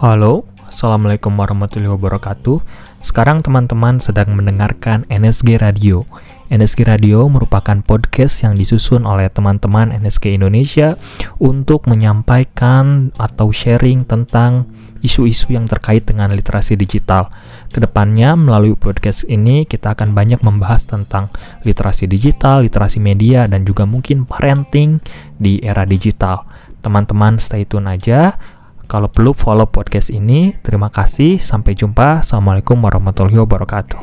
Halo, Assalamualaikum warahmatullahi wabarakatuh. Sekarang teman-teman sedang mendengarkan NSG Radio. NSG Radio merupakan podcast yang disusun oleh teman-teman NSG Indonesia untuk menyampaikan atau sharing tentang isu-isu yang terkait dengan literasi digital. Ke depannya melalui podcast ini kita akan banyak membahas tentang literasi digital, literasi media, dan juga mungkin parenting di era digital. Teman-teman stay tune aja. Kalau perlu follow podcast ini. Terima kasih. Sampai jumpa. Assalamualaikum warahmatullahi wabarakatuh.